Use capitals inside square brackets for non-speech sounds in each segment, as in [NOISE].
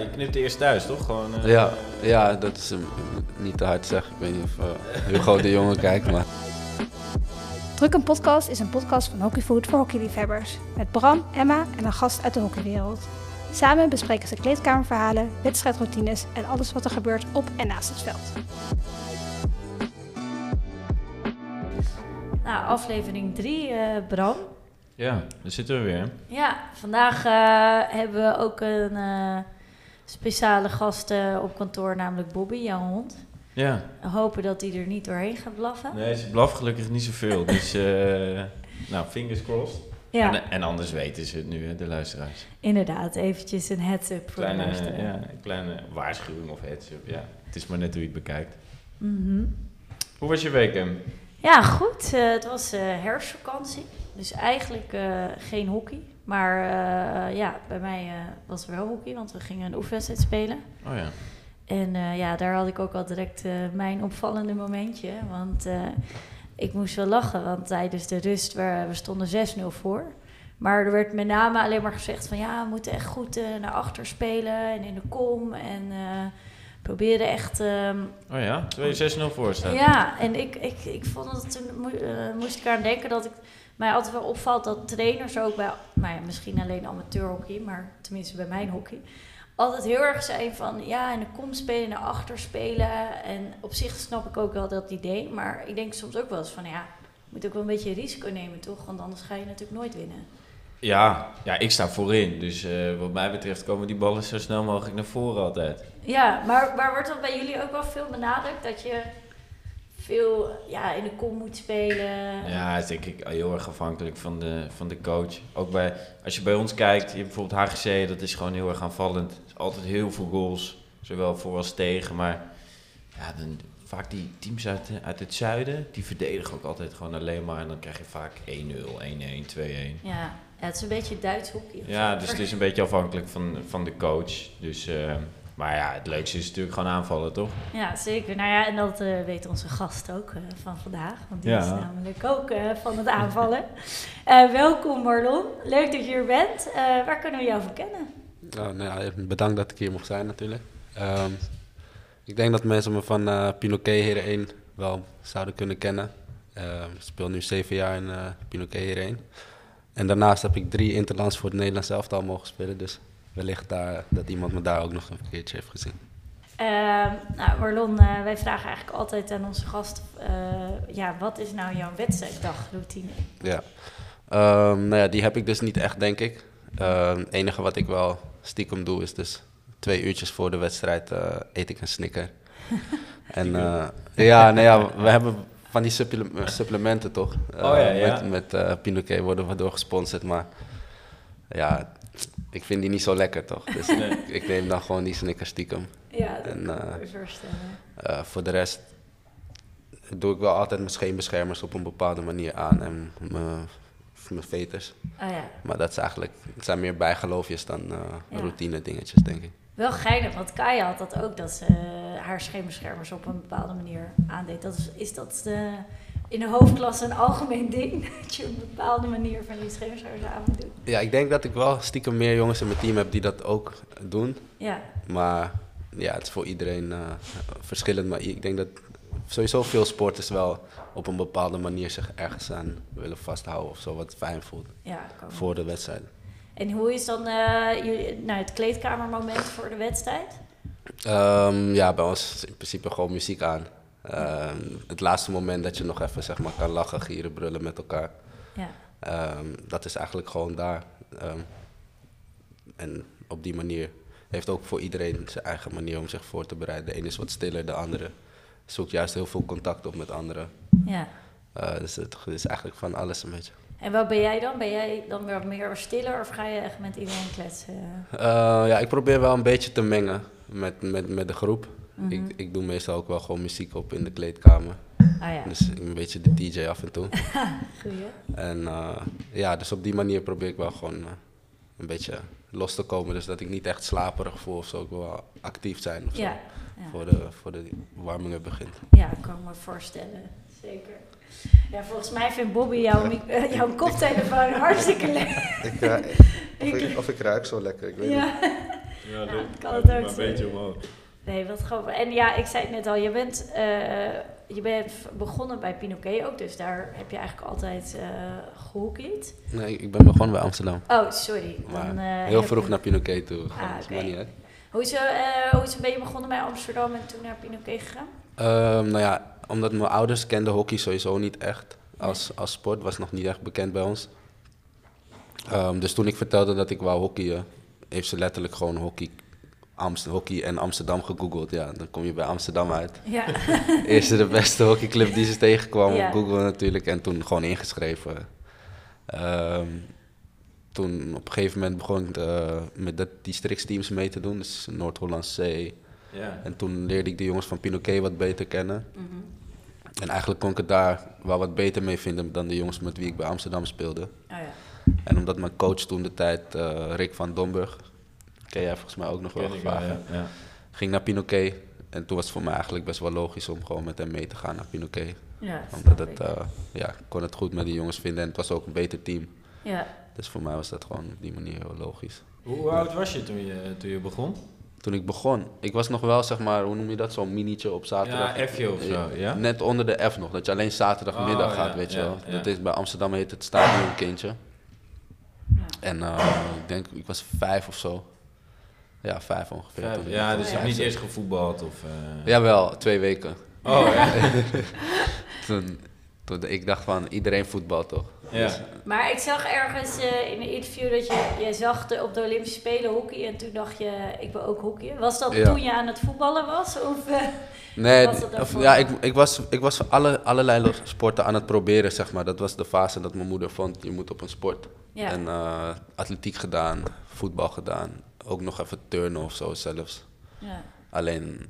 je knipt eerst thuis, toch? Gewoon, eh, Ja, ja, dat is niet te hard zeggen. Ik weet niet of uh, Hugo de Jonge [LAUGHS] kijkt, maar... Druk een podcast is een podcast van Hockeyfood voor hockeyliefhebbers. Met Bram, Emma en een gast uit de hockeywereld. Samen bespreken ze kleedkamerverhalen, wedstrijdroutines en alles wat er gebeurt op en naast het veld. Nou, aflevering 3, uh, Bram. Ja, daar zitten we weer. Ja, vandaag uh, hebben we ook een uh, speciale gast op kantoor, namelijk Bobby, jouw hond. Ja. Hopen dat hij er niet doorheen gaat blaffen. Nee, ze blaft gelukkig niet zoveel. dus, [LAUGHS] nou, fingers crossed. Ja. En, en, anders weten ze het nu, hè, de luisteraars. Inderdaad, eventjes een heads-up voor kleine, de. Ja, een kleine waarschuwing of heads-up, ja. Het is maar net hoe je het bekijkt. Mm -hmm. Hoe was je week, Em? Ja, goed. Uh, het was uh, herfstvakantie. Dus eigenlijk geen hockey. Maar ja, bij mij was er wel hockey, want we gingen een oefenwedstrijd spelen. Oh ja. En ja, daar had ik ook al direct mijn opvallende momentje. Want ik moest wel lachen, want tijdens de rust, we, we stonden 6-0 voor. Maar er werd met name alleen maar gezegd van ja, we moeten echt goed naar achter spelen en in de kom. En probeerde echt... Um, oh ja, terwijl je 6-0 voor staat. Ja, en ik, ik, ik vond het toen moest ik aan denken dat ik mij altijd wel opvalt dat trainers ook bij, nou ja, misschien alleen amateurhockey, maar tenminste bij mijn hockey, altijd heel erg zijn van ja, in de kom spelen, naar achter spelen. En op zich snap ik ook wel dat idee, maar ik denk soms ook wel eens van ja, je moet ook wel een beetje risico nemen, toch? Want anders ga je natuurlijk nooit winnen. Ja, ja ik sta voorin. Dus uh, wat mij betreft komen die ballen zo snel mogelijk naar voren altijd. Ja, maar, maar wordt dat bij jullie ook wel veel benadrukt? Dat je veel ja, in de kom moet spelen? Ja, dat is denk ik heel erg afhankelijk van de, van de coach. Ook bij, als je bij ons kijkt, je hebt bijvoorbeeld HGC, dat is gewoon heel erg aanvallend. Er is altijd heel veel goals, zowel voor als tegen. Maar ja, dan, vaak die teams uit, uit het zuiden, die verdedigen ook altijd gewoon alleen maar. En dan krijg je vaak 1-0, 1-1, 2-1. Ja, ja, het is een beetje Duits hockey. Ja, dus het is een beetje afhankelijk van, van de coach. Dus, uh, maar ja, het leukste is natuurlijk gewoon aanvallen, toch? Ja, zeker. Nou ja, en dat uh, weet onze gast ook uh, van vandaag. Want die Ja. is namelijk ook van het aanvallen. [LAUGHS] welkom Marlon. Leuk dat je hier bent. waar kunnen we jou voor kennen? Nou, nou ja, bedankt dat ik hier mocht zijn natuurlijk. Um, ik denk dat mensen me van uh, Pinoquet Heren 1 wel zouden kunnen kennen. ik speel nu zeven jaar in Pinoquet Heren 1. En daarnaast heb ik drie interlands voor het Nederlands elftal mogen spelen. Dus wellicht daar, dat iemand me daar ook nog een keertje heeft gezien. Uh, nou, Marlon, uh, wij vragen eigenlijk altijd aan onze gast... Uh, ja, wat is nou jouw wedstrijddagroutine? Ja, um, nou ja, die heb ik dus niet echt, denk ik. Het um, enige wat ik wel stiekem doe is dus twee uurtjes voor de wedstrijd uh, eet ik een snicker. [LAUGHS] en uh, ja, nou ja, we hebben van die supple supplementen toch? Oh, ja, ja. Met, met uh, Pinoquet worden we door gesponsord, maar ja, ik vind die niet zo lekker toch? Dus nee. ik, ik, neem dan gewoon die snicker stiekem. Ja, dat en, kan ik me voorstellen. voor de rest doe ik wel altijd mijn scheenbeschermers op een bepaalde manier aan en mijn veters. Oh, ja. Maar dat is eigenlijk, het zijn meer bijgeloofjes dan ja. routine dingetjes, denk ik. Wel geinig, want Kaya had dat ook, dat ze uh, haar scheenbeschermers op een bepaalde manier aandeed. Dat is, is dat de, in de hoofdklasse een algemeen ding? [LAUGHS] Dat je op een bepaalde manier van aan moet doen? Ja, ik denk dat ik wel stiekem meer jongens in mijn team heb die dat ook doen. Ja. Maar ja, het is voor iedereen uh, verschillend. Maar ik denk dat sowieso veel sporters wel op een bepaalde manier zich ergens aan willen vasthouden of zo, wat fijn voelt ja, voor de wedstrijd. En hoe is dan uh, nou, het kleedkamermoment voor de wedstrijd? Um, ja, bij ons is in principe gewoon muziek aan. Um, het laatste moment dat je nog even zeg maar, kan lachen, gieren, brullen met elkaar. Ja. Um, dat is eigenlijk gewoon daar. en op die manier heeft ook voor iedereen zijn eigen manier om zich voor te bereiden. De ene is wat stiller, de andere zoekt juist heel veel contact op met anderen. Ja. Uh, dus het is eigenlijk van alles een beetje. En wat ben jij dan? Ben jij dan weer meer stiller of ga je echt met iedereen kletsen? Uh, ja, ik probeer wel een beetje te mengen met, met, met de groep. Mm -hmm. ik, ik doe meestal ook wel gewoon muziek op in de kleedkamer. Ah, ja. Dus een beetje de DJ af en toe. [LAUGHS] Goeie. En uh, ja, dus op die manier probeer ik wel gewoon uh, een beetje los te komen. Dus dat ik niet echt slaperig voel of zo. Ik wil wel actief zijn of zo. Ja. Ja. Voor, de, voor de warming begint. Ja, kan ik me voorstellen. Zeker. Ja, volgens mij vindt Bobby jouw, uh, jouw koptelefoon [LAUGHS] hartstikke lekker. ik, uh, [LAUGHS] of, ik, of ik ruik zo lekker, ik weet ja. niet. Ja, dat kan het ook maar een zijn. beetje omhoog. Nee, wat grappig. En ja, ik zei het net al, je bent, eh, je bent begonnen bij Pinoquet ook, dus daar heb je eigenlijk altijd gehockeyd. Nee, ik ben begonnen bij Amsterdam. Oh, Maar Dan, eh, heel vroeg je- naar Pinoquet toe. Ah, Gewoon, oké. maakt niet uit. Hoe is, hoe is, ben je begonnen bij Amsterdam en toen naar Pinoquet gegaan? Ehm, nou ja, omdat mijn ouders kenden hockey sowieso niet echt als, als sport, was nog niet echt bekend bij ons. Ehm, dus toen ik vertelde dat ik wou hockeyen, heeft ze letterlijk gewoon hockey, Amst hockey en Amsterdam gegoogeld. Ja, dan kom je bij Amsterdam uit. Ja. [LAUGHS] Eerste de beste hockeyclub die ze tegenkwam Ja. op Google natuurlijk en toen gewoon ingeschreven. Ehm, toen op een gegeven moment begon ik eh, met dat districtsteams mee te doen, dus Noord-Holland C. Ja. En toen leerde ik de jongens van Pinoquet wat beter kennen. Mhm. En eigenlijk kon ik het daar wel wat beter mee vinden dan de jongens met wie ik bij Amsterdam speelde. Oh ja. En omdat mijn coach toen de tijd, eh, Rick van Domburg, ken jij volgens mij ook nog wel Ken ik wel, gevraagd, ja. ja. ging naar Pinoquet. En toen was het voor mij eigenlijk best wel logisch om gewoon met hem mee te gaan naar Pinoquet. Ja, Omdat het, ik. eh, ja, ik kon het goed met die jongens vinden en het was ook een beter team. ja. Dus voor mij was dat gewoon op die manier heel logisch. Hoe, oud was je toen je, toen je begon? Toen ik begon, ik was nog wel zeg maar, hoe noem je dat, zo'n minietje op zaterdag. Ja, F'je of zo, ja? Net onder de F nog, dat je alleen zaterdagmiddag Oh, gaat, ja, weet je wel. ja. Dat is bij Amsterdam heet het stadionkindje. Ja. En eh, ik denk, ik was vijf of zo. Ja, vijf ongeveer. Vijf- ja, dus je hebt niet eerst gevoetbald of... eh, Jawel, twee weken. Oh, ja. [LAUGHS] Toen, toen ik dacht van, iedereen voetbal toch? ja. Maar ik zag ergens eh, in een interview dat je, je zag de, op de Olympische Spelen hockey en toen dacht je, ik wil ook hockey. Was dat Ja. toen je aan het voetballen was? Of, eh, [LAUGHS] Nee, Was dat of, daarvoor? ja, ik, ik was, ik was alle, allerlei sporten aan het proberen, zeg maar. Dat was de fase dat mijn moeder vond, je moet op een sport. ja. En eh, atletiek gedaan, voetbal gedaan. Ook nog even turnen of zo zelfs. ja. Alleen,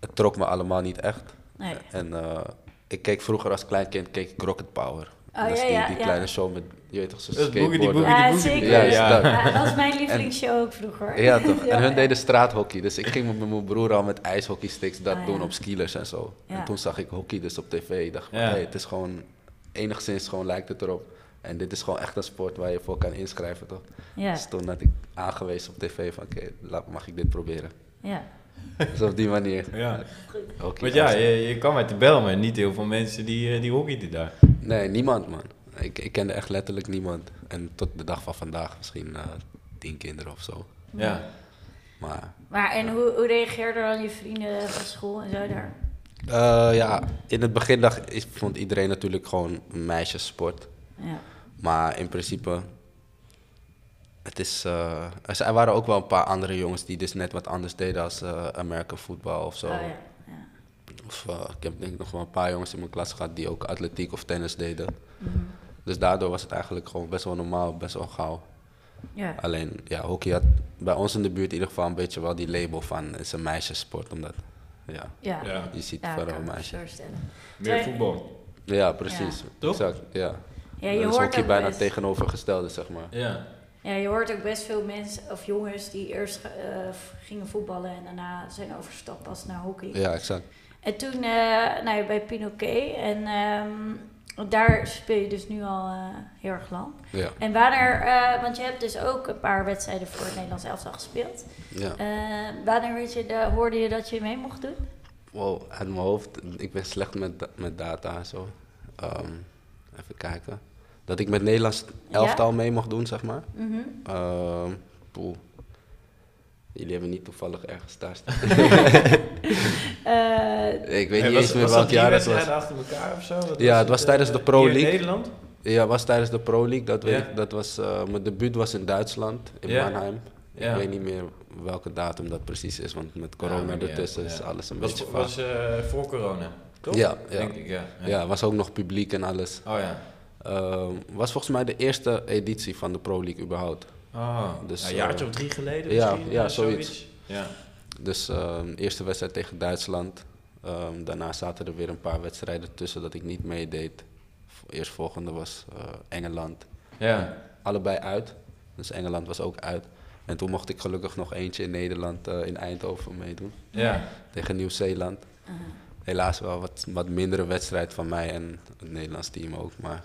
het trok me allemaal niet echt. Nee. En eh, ik keek vroeger als klein kind keek ik Rocket Power. Oh, dat is ja, die, ja, die ja. kleine show met, je weet toch, zo'n skateboarden. Boogie. Ja, die zeker. Ja. dat. Ja, dat was mijn lievelingsshow ook vroeger. Ja toch, en hun Ja. deden straathockey. Dus ik ging met mijn broer al met ijshockeysticks dat Ah, doen ja. op skilers en zo. Ja. En toen zag ik hockey dus op tv. Ik dacht, van, Ja. hey, het is gewoon, enigszins gewoon lijkt het erop. En dit is gewoon echt een sport waar je voor kan inschrijven toch. Ja, Dus toen had ik aangewezen op tv van, oké, mag ik dit proberen. ja. [LAUGHS] Dus op die manier. Ja. Hockey Want ja, je, je kwam uit de bel, maar niet heel veel mensen die, eh, die hockeyden daar. Nee, niemand man. Ik, ik kende echt letterlijk niemand. En tot de dag van vandaag misschien eh, tien kinderen of zo. Ja. Maar Maar en hoe, hoe reageerden dan je vrienden van school en zo daar? eh, ja, in het begin dacht, vond iedereen natuurlijk gewoon een meisjessport. Ja. Maar in principe, het is, eh, er waren ook wel een paar andere jongens die dus net wat anders deden als eh American football of zo. Oh ja. ja. Of eh, ik heb denk ik nog wel een paar jongens in mijn klas gehad die ook atletiek of tennis deden. Mhm. Dus daardoor was het eigenlijk gewoon best wel normaal, best wel gauw. Ja. Alleen, ja, hockey had bij ons in de buurt in ieder geval een beetje wel die label van het is een meisjessport, omdat, ja, Ja. Ja. je ziet Ja, verder kan een me meisje. voorstellen. Meer voetbal. Ja, precies. Toch? Exact, ja. Ja, je is hoort ook bijna best- tegenovergestelde, zeg maar. Ja. Ja, je hoort ook best veel mensen of jongens die eerst eh, gingen voetballen en daarna zijn overgestapt pas naar hockey. Ja, exact. En toen eh, nou ja, bij Pinoquet en ehm, daar speel je dus nu al eh, heel erg lang. Ja, En wanneer, eh, want je hebt dus ook een paar wedstrijden voor het Nederlands elftal gespeeld. ja. Eh, wanneer weet je de, hoorde je dat je mee mocht doen? Wow, uit mijn hoofd, ik ben slecht met, met data en zo. Ehm, even kijken. Dat ik met Nederlands elftal mee mocht doen, zeg maar. Mhm. Ehm poeh. Jullie hebben niet toevallig ergens daar [LAUGHS] [LAUGHS] staan. Eh, ik weet Hey, niet was- eens meer was welk jaar het was. achter elkaar of zo? Wat Ja, het was eh, tijdens de Pro hier in League. Nederland? Ja, het was tijdens de Pro League. Dat weet Ja. ik. Dat was, eh, mijn debuut was in Duitsland, in Ja. Mannheim. Ja. Ik weet niet meer welke datum dat precies is, want met corona ertussen is alles een Was, beetje was eh, voor corona, toch? Ja, ja. Denk ik, ja. Ja, was ook nog publiek en alles. Oh ja. Ehm, was volgens mij de eerste editie van de Pro League überhaupt. Oh, Dus, een jaartje eh, of drie geleden ja, misschien? ja, eh, zoiets. Ja. Dus ehm, eerste wedstrijd tegen Duitsland. Ehm, daarna zaten er weer een paar wedstrijden tussen dat ik niet meedeed. Eerst volgende was eh, Engeland. Ja. Allebei uit. Dus Engeland was ook uit. En toen mocht ik gelukkig nog eentje in Nederland, eh, in Eindhoven meedoen. Ja. Tegen Nieuw-Zeeland. uh, Helaas wel wat, wat mindere wedstrijd van mij en het Nederlands team ook. Maar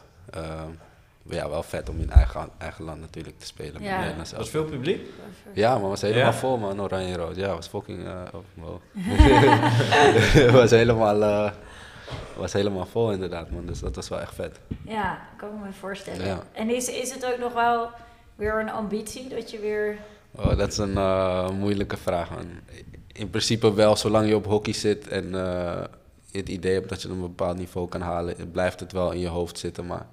ja, wel vet om in eigen, eigen land natuurlijk te spelen. Ja. Was veel publiek? Ja, maar het was helemaal Ja? vol man, oranje en rood. Ja, het was fucking... eh, oh, wow. [LAUGHS] [LAUGHS] Was helemaal... eh, was helemaal vol inderdaad man, dus dat was wel echt vet. Ja, kan ik me voorstellen. Ja. En is, is het ook nog wel weer een ambitie dat je weer... Oh, dat is een eh, moeilijke vraag, man. In principe wel, zolang je op hockey zit en eh, het idee hebt dat je een bepaald niveau kan halen, blijft het wel in je hoofd zitten. Maar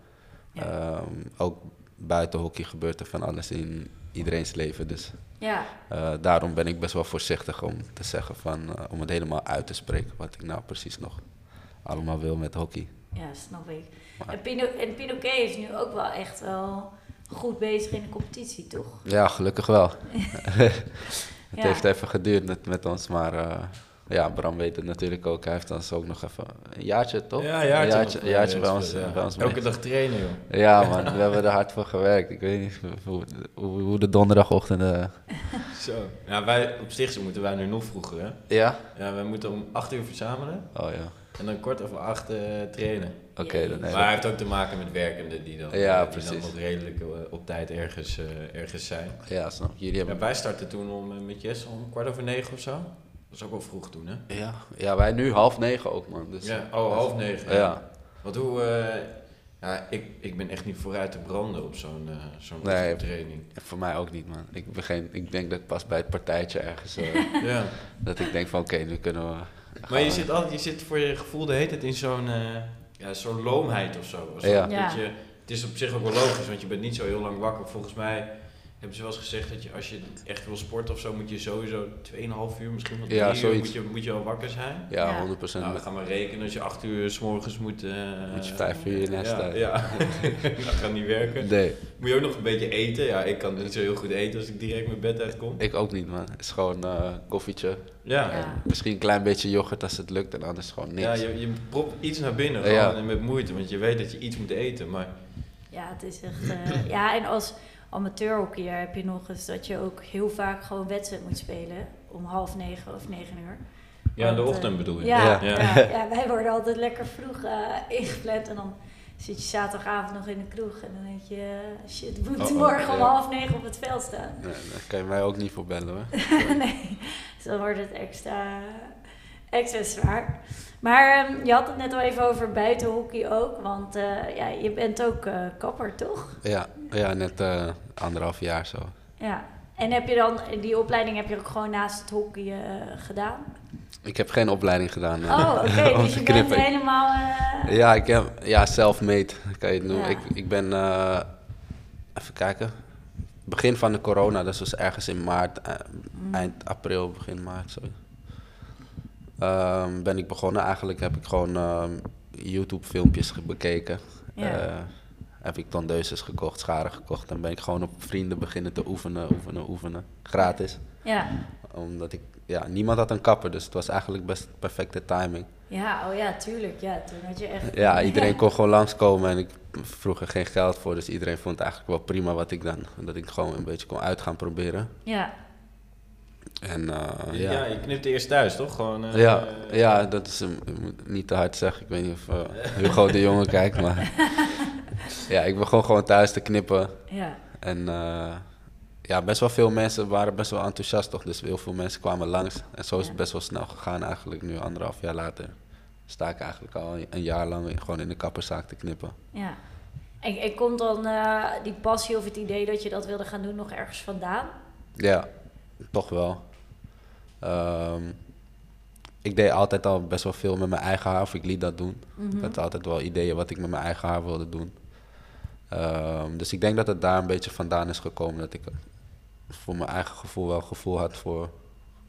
Ja. ehm, ook buiten hockey gebeurt er van alles in iedereen's leven. Dus Ja, eh, daarom ben ik best wel voorzichtig om te zeggen van, eh, om het helemaal uit te spreken wat ik nou precies nog allemaal wil met hockey. ja snap ik. Maar- En, Pino, en Pinoquet is nu ook wel echt wel goed bezig in de competitie, toch? Ja, gelukkig wel. [LAUGHS] [LAUGHS] het Ja. heeft even geduurd met, met ons, maar eh, ja, Bram weet het natuurlijk ook. Hij heeft ons ook nog even een jaartje, toch? Ja, een jaartje. Een jaartje, nog, een jaartje eh, bij ons, spelen, ja. bij ons Elke dag trainen, joh. Ja, man, we hebben er hard voor gewerkt. Ik weet niet hoe, hoe, hoe de donderdagochtenden... [LAUGHS] Zo. Ja, wij, op Stichtse moeten wij nu nog vroeger, hè? Ja? Ja, wij moeten om 8 uur verzamelen Oh ja, en dan kort over 8 eh, trainen. oké. Dan maar hij heeft ook te maken met werkenden die dan, Ja, eh, die dan precies. nog redelijk eh, op tijd ergens, eh, ergens zijn. Ja, snap. Jullie Ja, hebben... wij starten toen om, eh, met Jess om kwart over negen of zo. Dat is ook wel vroeg toen, hè? Ja, ja, wij nu half negen ook, man. Dus, ja, oh, half negen. Ja. Want hoe... eh, ja, ik, ik ben echt niet vooruit te branden op zo'n eh zo'n Nee. training. Voor mij ook niet, man. Ik, begin, ik denk dat pas bij het partijtje ergens... eh, [LAUGHS] Ja. dat ik denk van, oké, nu kunnen we... Maar je we- zit, altijd, je zit voor je gevoel de hele tijd in zo'n ja, zo'n loomheid of zo. Zo Ja. dat Ja. je, het is op zich ook wel logisch, want je bent niet zo heel lang wakker. Volgens mij hebben ze wel eens gezegd dat je als je echt wil sporten of zo, moet je sowieso 2,5 uur, misschien wel 3 Ja, uur, moet je, moet je al wakker zijn. Ja, Ja. 100%. Nou, dan gaan we rekenen als je 8 uur s morgens moet... eh, Moet je vijf uur je nest ja, uit. Ja, [LAUGHS] dat gaat niet werken. Nee, Moet je ook nog een beetje eten. Ja, ik kan niet zo heel goed eten als ik direct mijn bed uitkom. ik ook niet, man. Het is gewoon eh koffietje. Ja, Ja. ja. Misschien een klein beetje yoghurt als het lukt en anders gewoon niks. je, je propt iets naar binnen, Ja. gewoon met moeite, want je weet dat je iets moet eten. Maar Ja, het is echt... eh, ja, en als amateurhockeyer heb je nog eens dat je ook heel vaak gewoon wedstrijd moet spelen. Om half negen of negen uur. ja, in de eh, ochtend bedoel je? Ja, Ja. ja. ja, wij worden altijd lekker vroeg eh, ingepland. En dan zit je zaterdagavond nog in de kroeg. En dan denk je, eh, shit, we moeten Oh, oh, morgen om ja. half negen op het veld staan. Nee, daar kan je mij ook niet voor bellen, hoor. [LAUGHS] nee, dus dan wordt het extra, extra zwaar. Maar ehm, je had het net al even over buitenhockey ook. Want eh, ja, je bent ook eh, kapper, toch? Ja, ja net eh, anderhalf jaar zo. Ja. En heb je dan, die opleiding heb je ook gewoon naast het hockey gedaan? Ik heb geen opleiding gedaan. Oh, oké. [LAUGHS] dus je bent helemaal... Ja, ik heb, ja, self-made kan je het noemen. Ja. Ik, ik ben, even kijken, begin van de corona, dus was ergens in maart, mm, eind april, begin maart, zo. Ehm, ben ik begonnen. Eigenlijk heb ik gewoon ehm, YouTube-filmpjes bekeken. Ja. Eh, heb ik tondeuses gekocht, scharen gekocht. En ben ik gewoon op vrienden beginnen te oefenen, oefenen, oefenen. Gratis. Ja. Omdat ik, ja, niemand had een kapper, dus het was eigenlijk best perfecte timing. ja, oh ja, tuurlijk. Ja, toen had je echt... Ja, [LAUGHS] iedereen kon gewoon langskomen en ik vroeg er geen geld voor. Dus iedereen vond het eigenlijk wel prima wat ik dan, dat ik gewoon een beetje kon uit gaan proberen. Ja, En eh, ja. ja. je knipt eerst thuis, toch? Gewoon, eh, Ja, eh, ja, dat is een, niet te hard zeggen. Ik weet niet of Hugo de Jonge [LAUGHS] kijkt, maar ja, ik begon gewoon thuis te knippen. ja. En eh, ja, best wel veel mensen waren best wel enthousiast toch, dus heel veel mensen kwamen langs. En zo is het best wel snel gegaan eigenlijk, nu anderhalf jaar later. Sta ik eigenlijk al een jaar lang gewoon in de kapperszaak te knippen. Ja. En, en komt dan eh, die passie of het idee dat je dat wilde gaan doen nog ergens vandaan? Ja, toch wel. Ehm, ik deed altijd al best wel veel met mijn eigen haar, of ik liet dat doen. Mhm. Ik had altijd wel ideeën wat ik met mijn eigen haar wilde doen. Ehm, dus ik denk dat het daar een beetje vandaan is gekomen. Dat ik voor mijn eigen gevoel wel gevoel had voor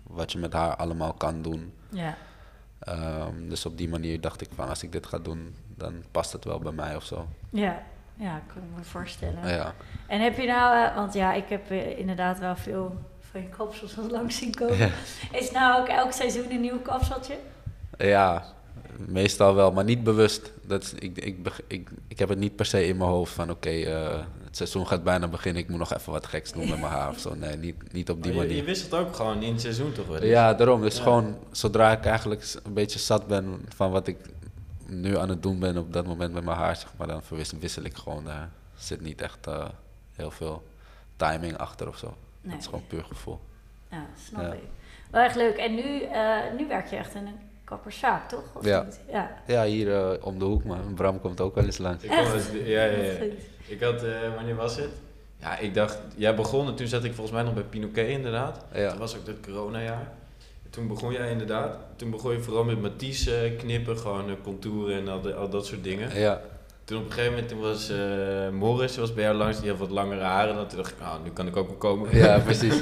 wat je met haar allemaal kan doen. Ja. Ehm, dus op die manier dacht ik van als ik dit ga doen, dan past het wel bij mij of zo. Ja. Ja, kan ik me voorstellen. Ja, En heb je nou, eh, want ja, ik heb eh, inderdaad wel veel van je kapsels al langs zien komen. Is nou ook elk seizoen een nieuw kapseltje? ja meestal wel, maar niet bewust. Dat is, ik, ik, ik, ik heb het niet per se in mijn hoofd van oké, eh, het seizoen gaat bijna beginnen, ik moet nog even wat geks doen met mijn haar of zo. Nee, niet, niet op die je, manier. je wisselt ook gewoon in het seizoen toch wel? Ja, daarom. Dus Ja. gewoon zodra ik eigenlijk een beetje zat ben van wat ik nu aan het doen ben op dat moment met mijn haar, zeg maar, dan verwissel wissel ik gewoon. eh zit niet echt eh, heel veel timing achter of zo. Nee. Het is gewoon puur gevoel. Ja, snap Ja. ik. Wel echt leuk. En nu, eh, nu werk je echt in een kapperszaak, toch? Of Ja. niet? Ja. Ja, hier eh, om de hoek, man. Bram komt ook wel eens langs. Ik ja, ja. Ik had, eh, wanneer was het? Ja, ik dacht, jij begon en toen zat ik volgens mij nog bij Pinoquet inderdaad. Ja. Toen was ook dat coronajaar. Toen begon jij inderdaad, toen begon je vooral met Matisse knippen, gewoon contouren en al, de- al dat soort dingen. Ja, Toen op een gegeven moment toen was eh Morris, was bij jou langs, die had wat langere haren. En toen dacht ik, nou, nu kan ik ook wel komen. ja precies.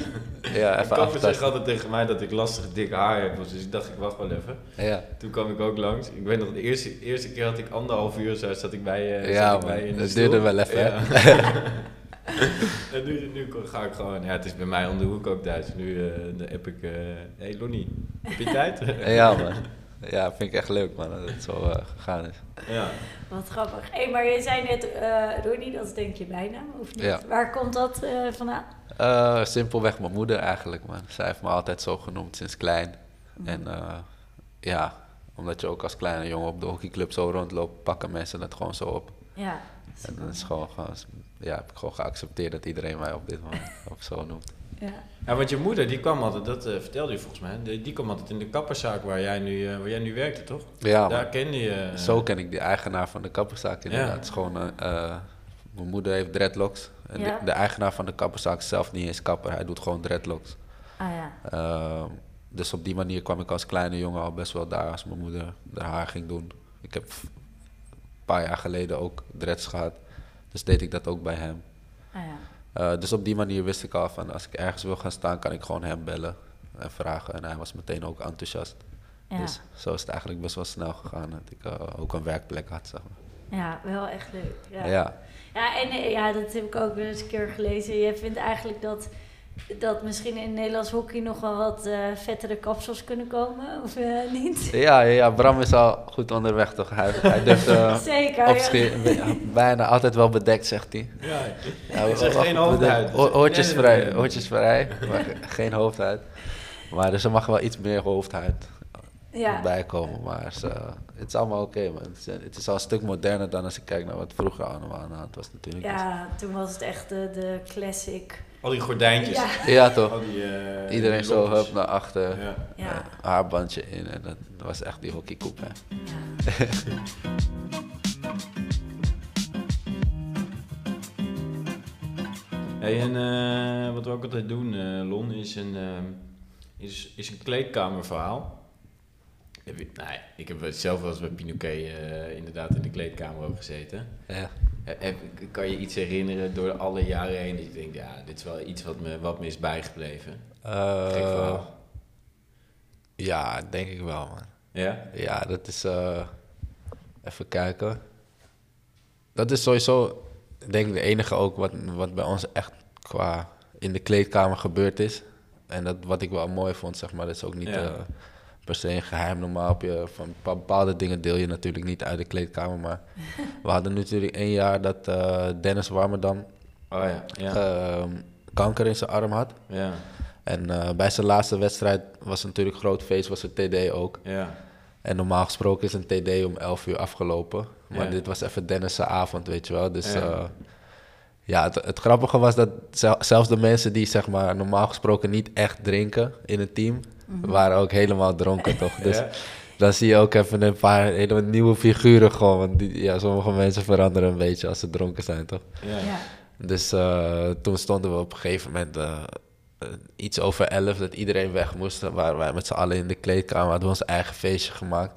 Ja, [LAUGHS] En even kapper zegt altijd tegen mij dat ik lastig dik haar heb, dus ik dacht ik wacht wel even. Ja, Toen kwam ik ook langs. Ik weet nog, de eerste, eerste keer had ik anderhalf uur, zo zat ik bij, eh, Ja, zat ik bij in de Dat duurde wel even? Ja. [LAUGHS] en nu, nu ga ik gewoon, ja, het is bij mij om de hoek ook thuis. Nu dan heb ik, eh hey Lonnie, heb je tijd? ja man. Ja, vind ik echt leuk, man, dat het zo eh, gegaan is. ja. Wat grappig. Hé, maar je zei net, eh Ronnie, dat is denk je bijnaam, of niet? Ja. Waar komt dat eh, vandaan? Eh, simpelweg mijn moeder eigenlijk, man. Zij heeft me altijd zo genoemd sinds klein. Mhm. En eh, ja, omdat je ook als kleine jongen op de hockeyclub zo rondloopt, pakken mensen dat gewoon zo op. Ja. En dat is gewoon, gewoon ja, heb ik gewoon geaccepteerd dat iedereen mij op dit moment [LAUGHS] op zo noemt. Ja. ja, want je moeder, die kwam altijd, dat eh, vertelde je volgens mij, die, die kwam altijd in de kapperszaak waar jij nu, eh, waar jij nu werkte, toch? Ja, Daar man. kende je... eh, Zo ken ik die eigenaar van de kapperszaak inderdaad. Ja. Het is gewoon, mijn moeder heeft dreadlocks. En Ja. de, de eigenaar van de kapperszaak is zelf niet eens kapper, hij doet gewoon dreadlocks. Ah ja. Ehm, dus op die manier kwam ik als kleine jongen al best wel daar als mijn moeder haar haar ging doen. Ik heb een paar jaar geleden ook dreads gehad. Dus deed ik dat ook bij hem. Ah ja. Eh, dus op die manier wist ik al van als ik ergens wil gaan staan, kan ik gewoon hem bellen en vragen. En hij was meteen ook enthousiast. Ja. Dus zo is het eigenlijk best wel snel gegaan dat ik eh, ook een werkplek had. Zeg maar. ja, wel echt leuk. Ja. ja. Ja, en eh, ja, dat heb ik ook wel eens een keer gelezen. Je vindt eigenlijk dat, dat misschien in Nederlands hockey nog wel wat eh, vettere kapsels kunnen komen, of eh, niet? Ja, ja, ja, Bram is al goed onderweg toch? Hij, hij durft eh, [LAUGHS] Zeker. ja. bijna altijd wel bedekt, zegt hij. Ja, Ja, Ik zeg wacht, geen Oortjes Nee, nee, vrij, nee. oortjes vrij, maar ge- geen hoofdhuid. Maar dus er mag wel iets meer hoofdhuid ja. bij komen. Maar het is allemaal oké, man. Het is, het is al een stuk moderner dan als ik kijk naar wat vroeger allemaal aan de hand was natuurlijk. ja, toen was het echt de, de classic. Al die gordijntjes. Ja. Ja, toch? Al die, eh, Iedereen zo hup naar achter, Ja. Ja. eh, haarbandje in en dat was echt die hockeykoep, hè. ja. [LAUGHS] Hey, en eh, wat we ook altijd doen, eh, Lon, is een, ehm, is, is een kleedkamerverhaal. Je- nou, ik heb zelf wel eens bij Pinoquet eh, inderdaad in de kleedkamer ook gezeten. Ja. Heb- heb- kan je iets herinneren door alle jaren heen dat je denkt, ja, dit is wel iets wat me, wat me is bijgebleven? Eh, Gek verhaal. ja, denk ik wel, man. Ja? Ja, dat is. eh, even kijken. Dat is sowieso, denk ik, de enige ook wat, wat bij ons echt qua in de kleedkamer gebeurd is. En dat wat ik wel mooi vond, zeg maar, dat is ook niet Ja. eh, per se een geheim. Normaal heb je van bepaalde dingen deel je natuurlijk niet uit de kleedkamer. Maar [LAUGHS] we hadden natuurlijk één jaar dat eh, Dennis Warmerdam Oh ja, ja. ehm, kanker in zijn arm had. ja, En eh, bij zijn laatste wedstrijd was natuurlijk groot feest, was het TD ook. ja. En normaal gesproken is een TD om 11 uur afgelopen. Maar Ja. dit was even Dennis' avond, weet je wel. Dus Ja. ja, ja het, het grappige was dat zel- zelfs de mensen die zeg maar, normaal gesproken niet echt drinken in het team, waren ook helemaal dronken, toch? Dus Ja. Dan zie je ook even een paar hele nieuwe figuren gewoon. Want die, ja, sommige mensen veranderen een beetje als ze dronken zijn, toch? ja. Ja. Dus eh, toen stonden we op een gegeven moment eh, iets over elf dat iedereen weg moest. Waren wij met z'n allen in de kleedkamer, hadden we ons eigen feestje gemaakt.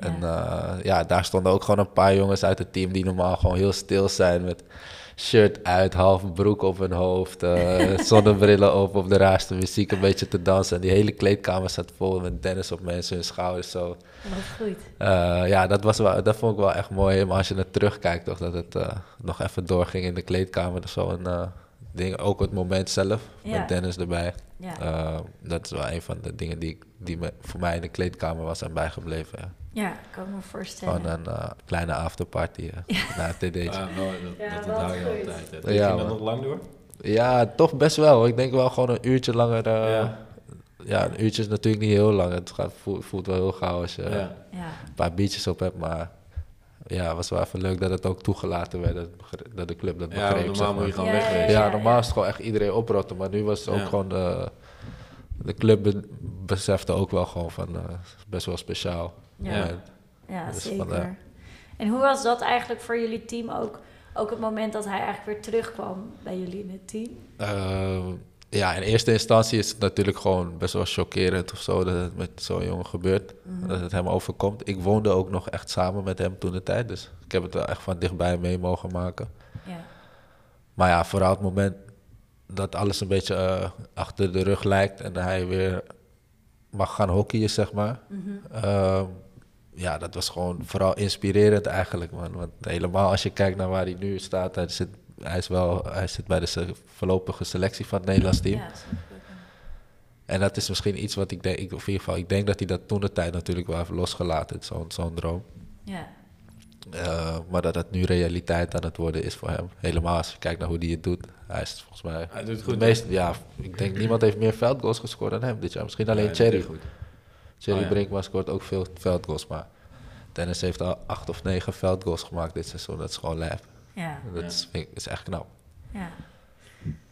En eh, ja, daar stonden ook gewoon een paar jongens uit het team die normaal gewoon heel stil zijn met shirt uit, half broek op hun hoofd, eh, [LAUGHS] zonnebrillen op, op de raarste muziek een beetje te dansen. En die hele kleedkamer zat vol met Dennis op mensen hun schouders zo. Wat goed. Eh, ja, dat, was wel, dat vond ik wel echt mooi. Maar als je naar terugkijkt, toch, dat het nog even doorging in de kleedkamer. Dat is wel een ding. Ook het moment zelf, Ja. met Dennis erbij. Ja. Dat is wel een van de dingen die, die me, voor mij in de kleedkamer was en bijgebleven. Ja. Ja, kan ik me voorstellen. Gewoon een eh, kleine afterparty uh, na het TD'tje. Ah, mooi, dat, Ja, dat je altijd. hè. Ja, Ging dat nog lang door? Ja, toch best wel. Ik denk wel gewoon een uurtje langer. eh, Ja. ja. een uurtje is natuurlijk niet heel lang. Het gaat, voelt, voelt wel heel gauw als je Ja. eh, Ja. een paar biertjes op hebt. Maar ja, het was wel even leuk dat het ook toegelaten werd, dat, de club dat Ja, begreep. zeg normaal moet je gewoon Ja, ja, wegwezen. Ja, normaal is het gewoon echt iedereen oprotten, maar nu was het ook Ja. gewoon de, de club be- besefte ook wel gewoon van eh, best wel speciaal. Ja, Ja. Dus zeker. vandaar. En hoe was dat eigenlijk voor jullie team ook? Ook het moment dat hij eigenlijk weer terugkwam bij jullie in het team? Eh, ja, in eerste instantie is het natuurlijk gewoon best wel chockerend of zo dat het met zo'n jongen gebeurt. Mhm. Dat het hem overkomt. Ik woonde ook nog echt samen met hem toen de tijd, dus ik heb het wel echt van dichtbij mee mogen maken. Ja. Maar ja, vooral het moment dat alles een beetje eh, achter de rug lijkt en hij weer mag gaan hockeyen, zeg maar. Mhm. Ehm, ja, dat was gewoon vooral inspirerend eigenlijk, man. Want helemaal als je kijkt naar waar hij nu staat, hij zit, hij is wel, hij zit bij de se- voorlopige selectie van het Nederlands team. Ja, dat. En dat is misschien iets wat ik denk, ik, of in ieder geval, ik denk dat hij dat toen de tijd natuurlijk wel heeft losgelaten, zo'n zo'n droom. Ja. Eh, maar dat het nu realiteit aan het worden is voor hem. Helemaal als je kijkt naar hoe hij het doet. Hij is volgens mij Hij doet het de goed. meest, ja, ik denk niemand heeft meer veldgoals gescoord dan hem dit jaar. Misschien alleen Ja, dat goed. Thierry Oh, ja. Brinkman scoort ook veel veldgoals, maar Dennis heeft al acht of negen veldgoals gemaakt dit seizoen. Dat is gewoon lijp. Ja. Dat Ja. is, vind ik- is echt knap. Ja.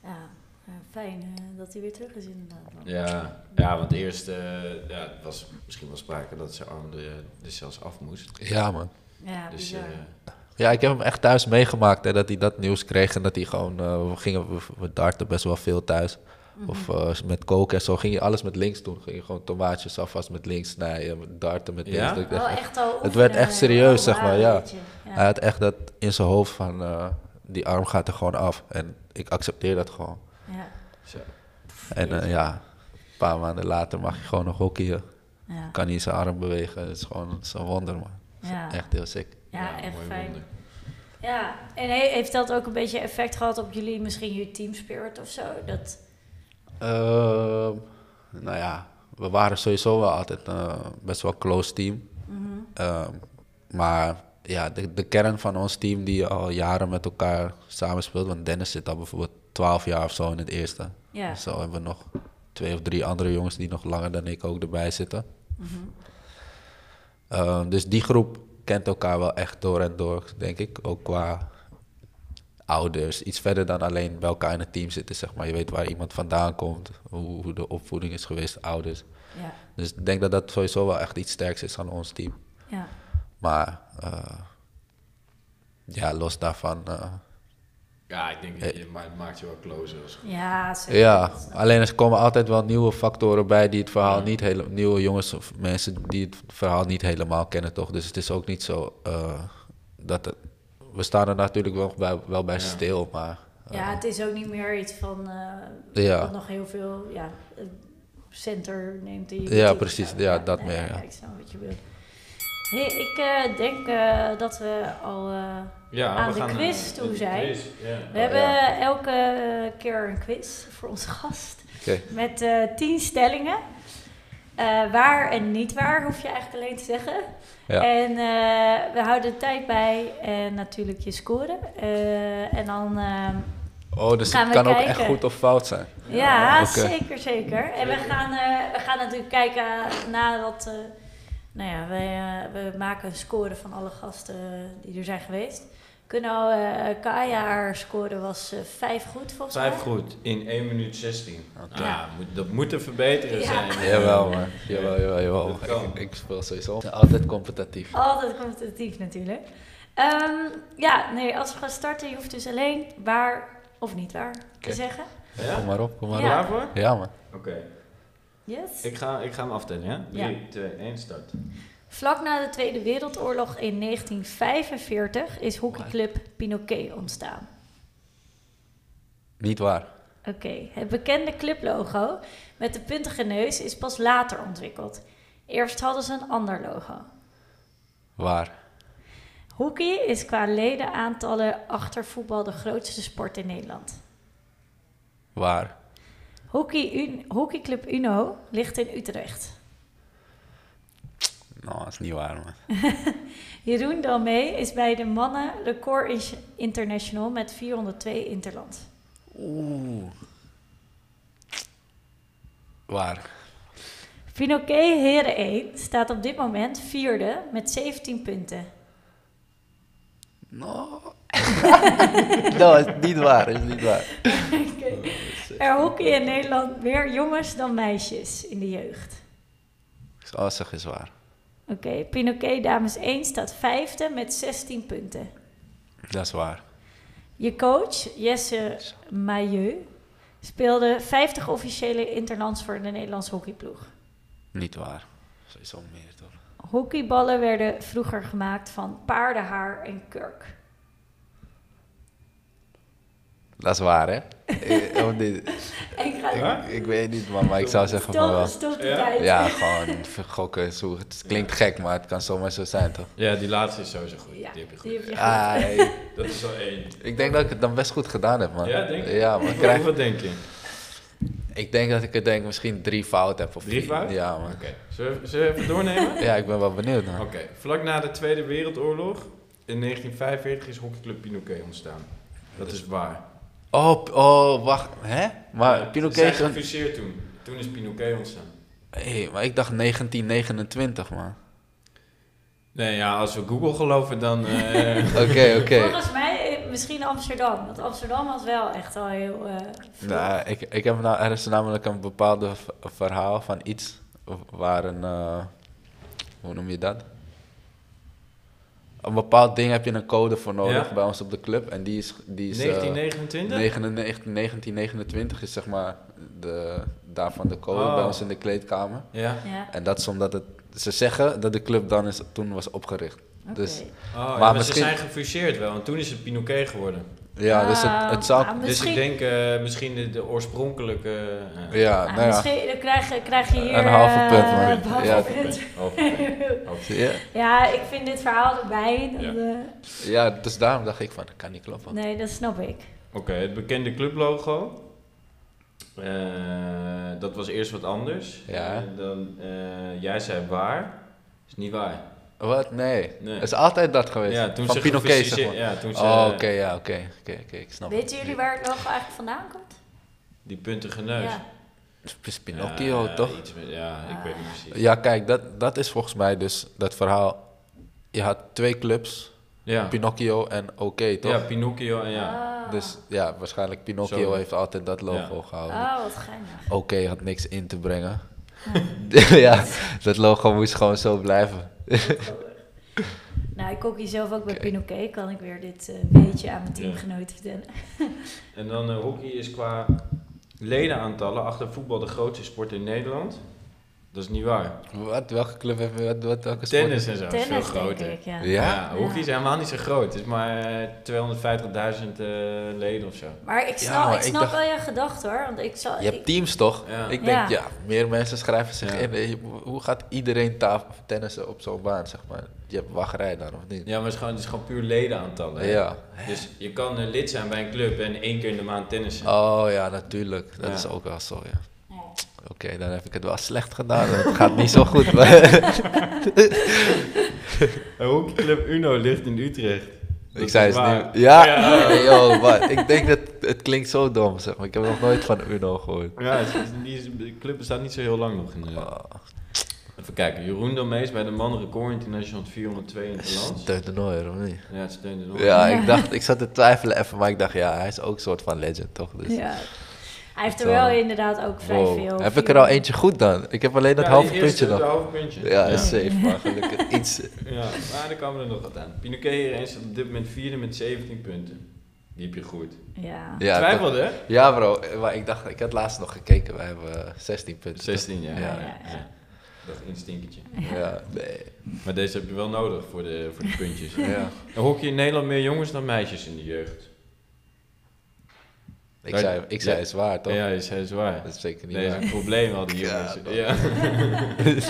Ja. Ja, fijn eh, dat hij weer terug is inderdaad. Ja, ja, want eerst eh, ja, het was misschien wel sprake dat zijn arm er, er zelfs af moest. Ja, man. Ja, Dus eh, Ja, ik heb hem echt thuis meegemaakt hè, dat hij dat nieuws kreeg en dat hij gewoon, eh, we gingen, we, we darten best wel veel thuis. Of eh, met koken en zo ging je alles met links doen. Ging je gewoon tomaatjes alvast met links snijden, met darten met Ja? links. Dat ik dacht Wel echt- echt al het werd echt serieus, oh, zeg maar, wauw, ja. je. Hij had echt dat in zijn hoofd van, eh, die arm gaat er gewoon af. En ik accepteer dat gewoon. Ja. zo. En eh, ja, een paar maanden later mag je gewoon nog hockeyen. Ja. Kan hij zijn arm bewegen. Het is gewoon een wonder, man. Ja. Echt heel sick. Ja, echt fijn. wonder. Ja, en he- heeft dat ook een beetje effect gehad op jullie, misschien je team spirit of zo? Dat, nou ja, we waren sowieso wel altijd eh, best wel close team. mhm. Ehm, maar ja, de, de kern van ons team die al jaren met elkaar samenspeelt. Want Dennis zit al bijvoorbeeld 12 jaar of zo in het eerste. Ja. Zo hebben we nog twee of drie andere jongens die nog langer dan ik ook erbij zitten. Mhm. Ehm, dus die groep kent elkaar wel echt door en door, denk ik. Ook qua ouders. Iets verder dan alleen bij elkaar in het team zitten, zeg maar. Je weet waar iemand vandaan komt, hoe, hoe de opvoeding is geweest, ouders. Ja, Dus ik denk dat dat sowieso wel echt iets sterks is aan ons team. ja. Maar eh, ja, los daarvan. eh, Ja, ik denk dat je, maar het maakt je wel closer. Als, Ja, zeker. ja, alleen er komen altijd wel nieuwe factoren bij die het verhaal niet helemaal. Nieuwe jongens of mensen die het verhaal niet helemaal kennen, toch? Dus het is ook niet zo eh, dat het. We staan er natuurlijk wel bij, wel bij Ja. stil, maar. eh, Ja, het is ook niet meer iets van eh Ja. wat nog heel veel ja, eh, center neemt. in je Ja, precies. Ja, dat meer, ja. Ik snap wat je bedoelt. Hey, ik eh, denk eh, dat we al... eh, ja, Aan we de gaan, quiz eh, toe zijn. quiz, we hebben ja. elke eh, keer een quiz voor onze gast. Oké. Met eh, tien stellingen. Eh, waar en niet waar, hoef je eigenlijk alleen te zeggen. Ja. En eh, we houden de tijd bij en natuurlijk je scoren. Eh, en dan, ehm, Oh, dus het kan ook echt goed of fout zijn. ja, zeker, zeker. En we gaan, we gaan natuurlijk kijken nadat... nou ja, wij, we maken een score van alle gasten die er zijn geweest. Kunnen al, eh Kaya, haar score was eh, vijf goed volgens mij. Vijf goed in 1 minuut 16. Oké. Ja, moet, dat moet te verbeteren Ja. zijn. [LAUGHS] Jawel, man. Jawel, jawel, jawel. Ik, ik speel sowieso altijd competitief. Altijd competitief natuurlijk. Ehm, ja, nee, als we gaan starten, je hoeft dus alleen waar of niet waar te zeggen. Ja? Kom maar op, kom maar Ja. op. Klaar? Ja, man. Oké. Yes. Ik ga, ik ga hem aftellen, ja? Ja. 3, 2, 1, start. Vlak na de Tweede Wereldoorlog in 1945 is hockeyclub Pinoquet ontstaan. Niet waar. Oké, het bekende clublogo met de puntige neus is pas later ontwikkeld. Eerst hadden ze een ander logo. Waar. Hockey is qua ledenaantallen achter voetbal de grootste sport in Nederland. Waar. Hockey Un- Hockeyclub Uno ligt in Utrecht. Nou, dat is niet waar. [LAUGHS] Jeroen Dalmee is bij de mannen record international met 402 interland. Oeh. Waar. Pinoquet Heren 1 staat op dit moment vierde met 17 punten. [LAUGHS] No. no, is niet waar, is niet waar. Er hockey in Nederland meer jongens dan meisjes in de jeugd. Zeg is waar. Oké, Pinoquet dames 1 staat vijfde met 16 punten. Dat is waar. Je coach, Jesse Mailleu, speelde 50 officiële interlands voor de Nederlandse hockeyploeg. Niet waar. Sowieso meer toch? Hockeyballen werden vroeger gemaakt van paardenhaar en kurk. Dat is waar, hè? Eh, oh, [LAUGHS] Ik ga Ja? ik weet niet, man, maar ik zou zeggen van wel. stop, stop Ja? Ja, gewoon gokken. Het klinkt gek, maar het kan zomaar zo zijn, toch? Ja, die laatste is sowieso goed. Ja, die heb je goed. die heb je goed. Ah, hey, Dat is al één. ik denk dat ik het dan best goed gedaan heb, man. Ja, denk je? Ja, man. Wat, Krijg, wat denk je? ik denk dat ik het denk misschien drie fout heb. Of Drie fout? Ja, man. Oké, zullen, we- zullen we even doornemen? Ja, ik ben wel benieuwd, man. Oké, vlak na de Tweede Wereldoorlog, in 1945, is hockeyclub Pinoquet ontstaan. Dat is waar. Oh, oh, wacht. Hè? Maar Ja, Pinoquet Ze is zijn een... gefuseerd toen. Toen is Pinoquet ontstaan. Hey, maar ik dacht 1929, man. Nee, ja, als we Google geloven, dan... eh, [LAUGHS] Oké, oké. Volgens mij eh, misschien Amsterdam. Want Amsterdam was wel echt al heel... eh, vroeg. Nou, ik, ik heb nou, er is namelijk een bepaalde v- verhaal van iets waar een, eh, hoe noem je dat? Een bepaald ding heb je een code voor nodig Ja. bij ons op de club en die is, die is eh, 1929? 99 1929 is zeg maar de, daarvan de code Oh. bij ons in de kleedkamer. Ja. Ja, En dat is omdat het, ze zeggen dat de club dan is, toen was opgericht. Dus- Oh, ja, Maar maar, misschien- ze zijn gefuseerd wel, en toen is het Pinoquet geworden. Ja, dus het, het zou... Ah, Dus misschien, ik denk eh, misschien de, de oorspronkelijke... eh, ja, ah, nou ja. misschien dan krijg, je- krijg je hier... Een halve eh, punt, man. een halve Ja. punt. Ja, Ja, ik vind dit verhaal erbij. dat, Ja. eh, ja, dus daarom dacht ik van, dat kan niet kloppen. nee, dat snap ik. Oké, het bekende clublogo. Eh, dat was eerst wat anders. Ja. En dan, eh, jij zei waar. Is niet waar. Wat? Nee. Nee. Het is altijd dat geweest. Ja, toen van Pinoquet, gefuseerd- zeg maar. Ja, toen ze Oh, oké, ja, oké. Oké, oké, ik snap Weten jullie waar het logo eigenlijk vandaan komt? die puntige neus. Ja. Pinocchio, Ja, toch? iets met- ja, ik weet niet precies. Ja, kijk, dat, dat is volgens mij dus dat verhaal. Je had twee clubs, Ja, Pinocchio en Oké, toch? ja Pinocchio en ja. Ah. Dus ja, waarschijnlijk Pinocchio heeft altijd dat logo Ja. gehouden. Oh, wat geinig. Oké had niks in te brengen. [LAUGHS] ja, dat logo moest gewoon zo blijven. [LAUGHS] Nou, ik hockey zelf ook bij. Pinoquet. Kan ik weer dit eh weetje aan mijn teamgenoten vertellen. En dan eh, hockey is qua ledenaantallen achter voetbal de grootste sport in Nederland. Dat is niet waar. Wat? Welke club hebben we? Wat, wat, welke sport? Tennis en zo is veel Tennis, denk groter. ik, ja. Ja? Ja, hockey is helemaal niet zo groot. Het is maar eh, 250.000 eh, leden of zo. Maar ik Ja, snap, maar ik ik snap dacht- wel je gedachte hoor. Want ik zal, Je hebt ik- teams toch? Ja. Ik denk, Ja. ja, meer mensen schrijven zich Ja. in. Eh, Hoe gaat iedereen tafel tennissen op zo'n baan, zeg maar? Je hebt wachtrij dan, of niet? Ja, maar het is gewoon, het is gewoon puur ledenaantallen. Ja. Dus je kan eh, lid zijn bij een club en één keer in de maand tennissen. Oh ja, natuurlijk. Dat Ja. is ook wel zo, ja. Oké, dan heb ik het wel slecht gedaan. Het gaat niet zo goed. [LAUGHS] hockeyclub Uno ligt in Utrecht. Dat ik zei het waar. niet. Ja, Ja. [LAUGHS] Nee, joh, maar ik denk dat het klinkt zo dom, zeg maar. Ik heb nog nooit van Uno gehoord. Ja, die is- de club bestaat niet zo heel lang nog. inderdaad. Oh, Even kijken, Jeroen Domees bij de man record international 402 in het land. Steunt de nooit, of niet? Ja, het steunde nog. Ja, Ja. ik dacht, ik zat te twijfelen even, maar ik dacht, ja, hij is ook een soort van legend, toch? Dus, Ja. Hij heeft er wel inderdaad ook vrij wow. veel. Heb ik er al eentje goed dan? Ik heb alleen dat Ja, halve puntje het nog. halve puntje. Ja, ja. is safe, maar gelukkig [LAUGHS] iets. Ja, maar daar komen we er nog wat aan. Pinoquet hier eens op dit moment vierde met 17 punten. Die heb je goed. Ja. Ja, Twijfelde, hè? ja, bro, maar ik dacht, ik had laatst nog gekeken, wij hebben eh, 16 punten. 16, ja. Ja, ja, ja, ja. ja. Dat is een stinkertje. Ja, nee. Maar deze heb je wel nodig voor de, voor de puntjes. Ja. Er hockey in Nederland meer jongens dan meisjes in de jeugd. Ik zei, ik zei ja. het is waar, toch? Ja, is, is waar. Dat is zeker niet Nee, dat waar. is een probleem al die Ja, jongens. Ja. [LAUGHS]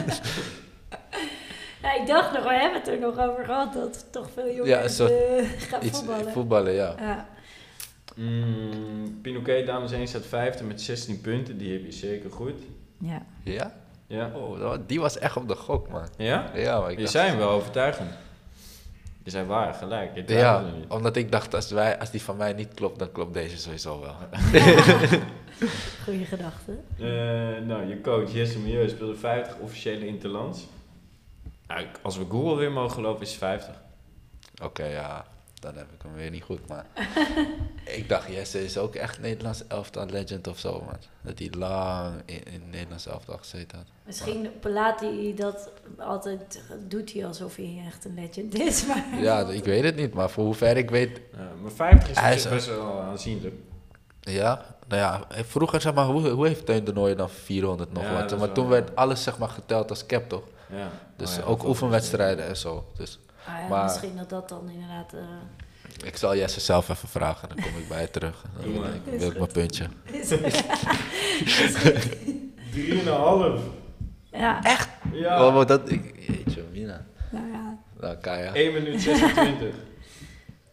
Ja, ik dacht nog, we hebben het er nog over gehad dat toch veel jongens Ja, eh, gaan Iets voetballen. voetballen, ja. ja. Mm, Pinoquet, dames 1 staat vijfde met 16 punten. Die heb je zeker goed. ja. Ja? Ja? Oh, die was echt op de gok, man. Ja? Ja, maar ik Je dacht- zei hem wel overtuigend. Je zei waar, gelijk. Je Ja, omdat ik dacht, als, wij, als die van mij niet klopt, dan klopt deze sowieso wel. [LAUGHS] Goeie gedachte. Eh, nou, je coach Jesse Milieu speelde 50 officiële interlands. Nou, als we Google weer mogen geloven, is het 50. Oké, ja. Dan heb ik hem weer niet goed. Maar [LAUGHS] ik dacht, Jesse is ook echt Nederlands elftal legend of zo, man. Dat hij lang in, in Nederlands elftal gezeten had. Misschien laat hij dat altijd, doet hij alsof hij echt een legend is. [LAUGHS] Maar Ja, ik weet het niet, maar voor hoever ik weet, Ja, maar 50 is Hij op is zich best wel aanzienlijk. ja. Nou ja, vroeger zeg maar, hoe, hoe heeft Teun de Nooijen dan 400 nog Ja, wat? Maar wel- toen werd alles zeg maar geteld als cap, toch? Ja. Dus Oh ja, ook oefenwedstrijden en zo. Dus Ah ja, Maar- misschien dat dat dan inderdaad... eh, ik zal Jesse zelf even vragen, dan kom ik bij je terug. Dan Doe wil maar. ik, wil ik mijn puntje. is. 3,5. [LAUGHS] ja, Ja. Oh, dat, ik, jeetje, Mina. nou ja. Nou, Kaya. 1 minuut 26.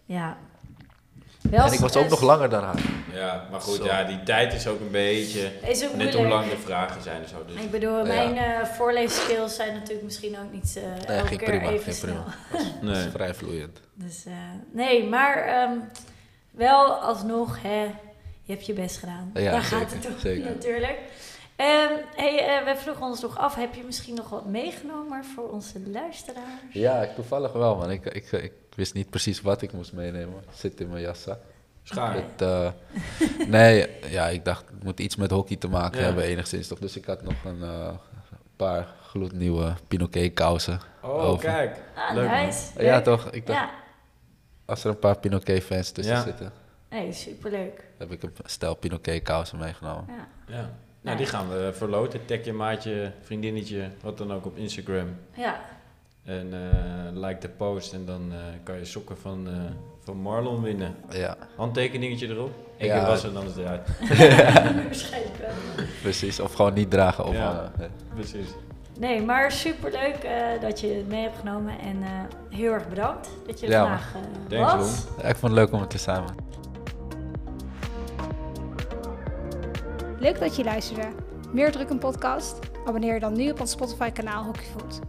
Ja. Wel En ik was ook nog langer dan haar. Ja, maar goed, Zo. ja, die tijd is ook een beetje... Is ook Net hoe lang de vragen zijn en zo. Dus. Ik bedoel, Ja. mijn eh voorleesskills zijn natuurlijk misschien ook niet eh elke ging keer prima, even ging snel. prima. [LAUGHS] Dat is Nee. vrij vloeiend. Dus eh, nee, maar ehm, wel alsnog, hè, je hebt je best gedaan. Ja, Daar zeker, gaat het om [LAUGHS] zeker. natuurlijk. Ehm, hey, eh, we vroegen ons nog af, heb je misschien nog wat meegenomen voor onze luisteraars? Ja, toevallig wel, man. Ik, ik, ik wist niet precies wat ik moest meenemen. Zit in mijn jaszak. Schaar. Het, eh, nee, ja, ik dacht, het moet iets met hockey te maken Ja. hebben, enigszins toch. Dus ik had nog een eh, paar gloednieuwe Pinoquet kousen. Oh, over. kijk. Ah, Leuk. Ja, toch? Ik dacht, Ja, als er een paar Pinoquet fans tussen Ja. zitten, nee, superleuk. heb ik een stel Pinoquet kousen meegenomen. Ja. Ja. Nou, die gaan we verloten. Tag je maatje, vriendinnetje, wat dan ook op Instagram. ja, En eh, like de post en dan eh, kan je sokken van, eh, van Marlon winnen. Ja, Handtekeningetje erop. Eén Ja. keer wassen en dan is het eruit. [LAUGHS] waarschijnlijk wel. precies. Of gewoon niet dragen. Of, Ja. eh, nee. Precies. Nee, maar superleuk eh dat je het mee hebt genomen. En eh, heel erg bedankt dat je er Ja, vandaag eh, Thanks, was. Ja, ik vond het leuk om het te samen. Leuk dat je luisterde. Meer druk een podcast? Abonneer je dan nu op ons Spotify kanaal Hockeyfood.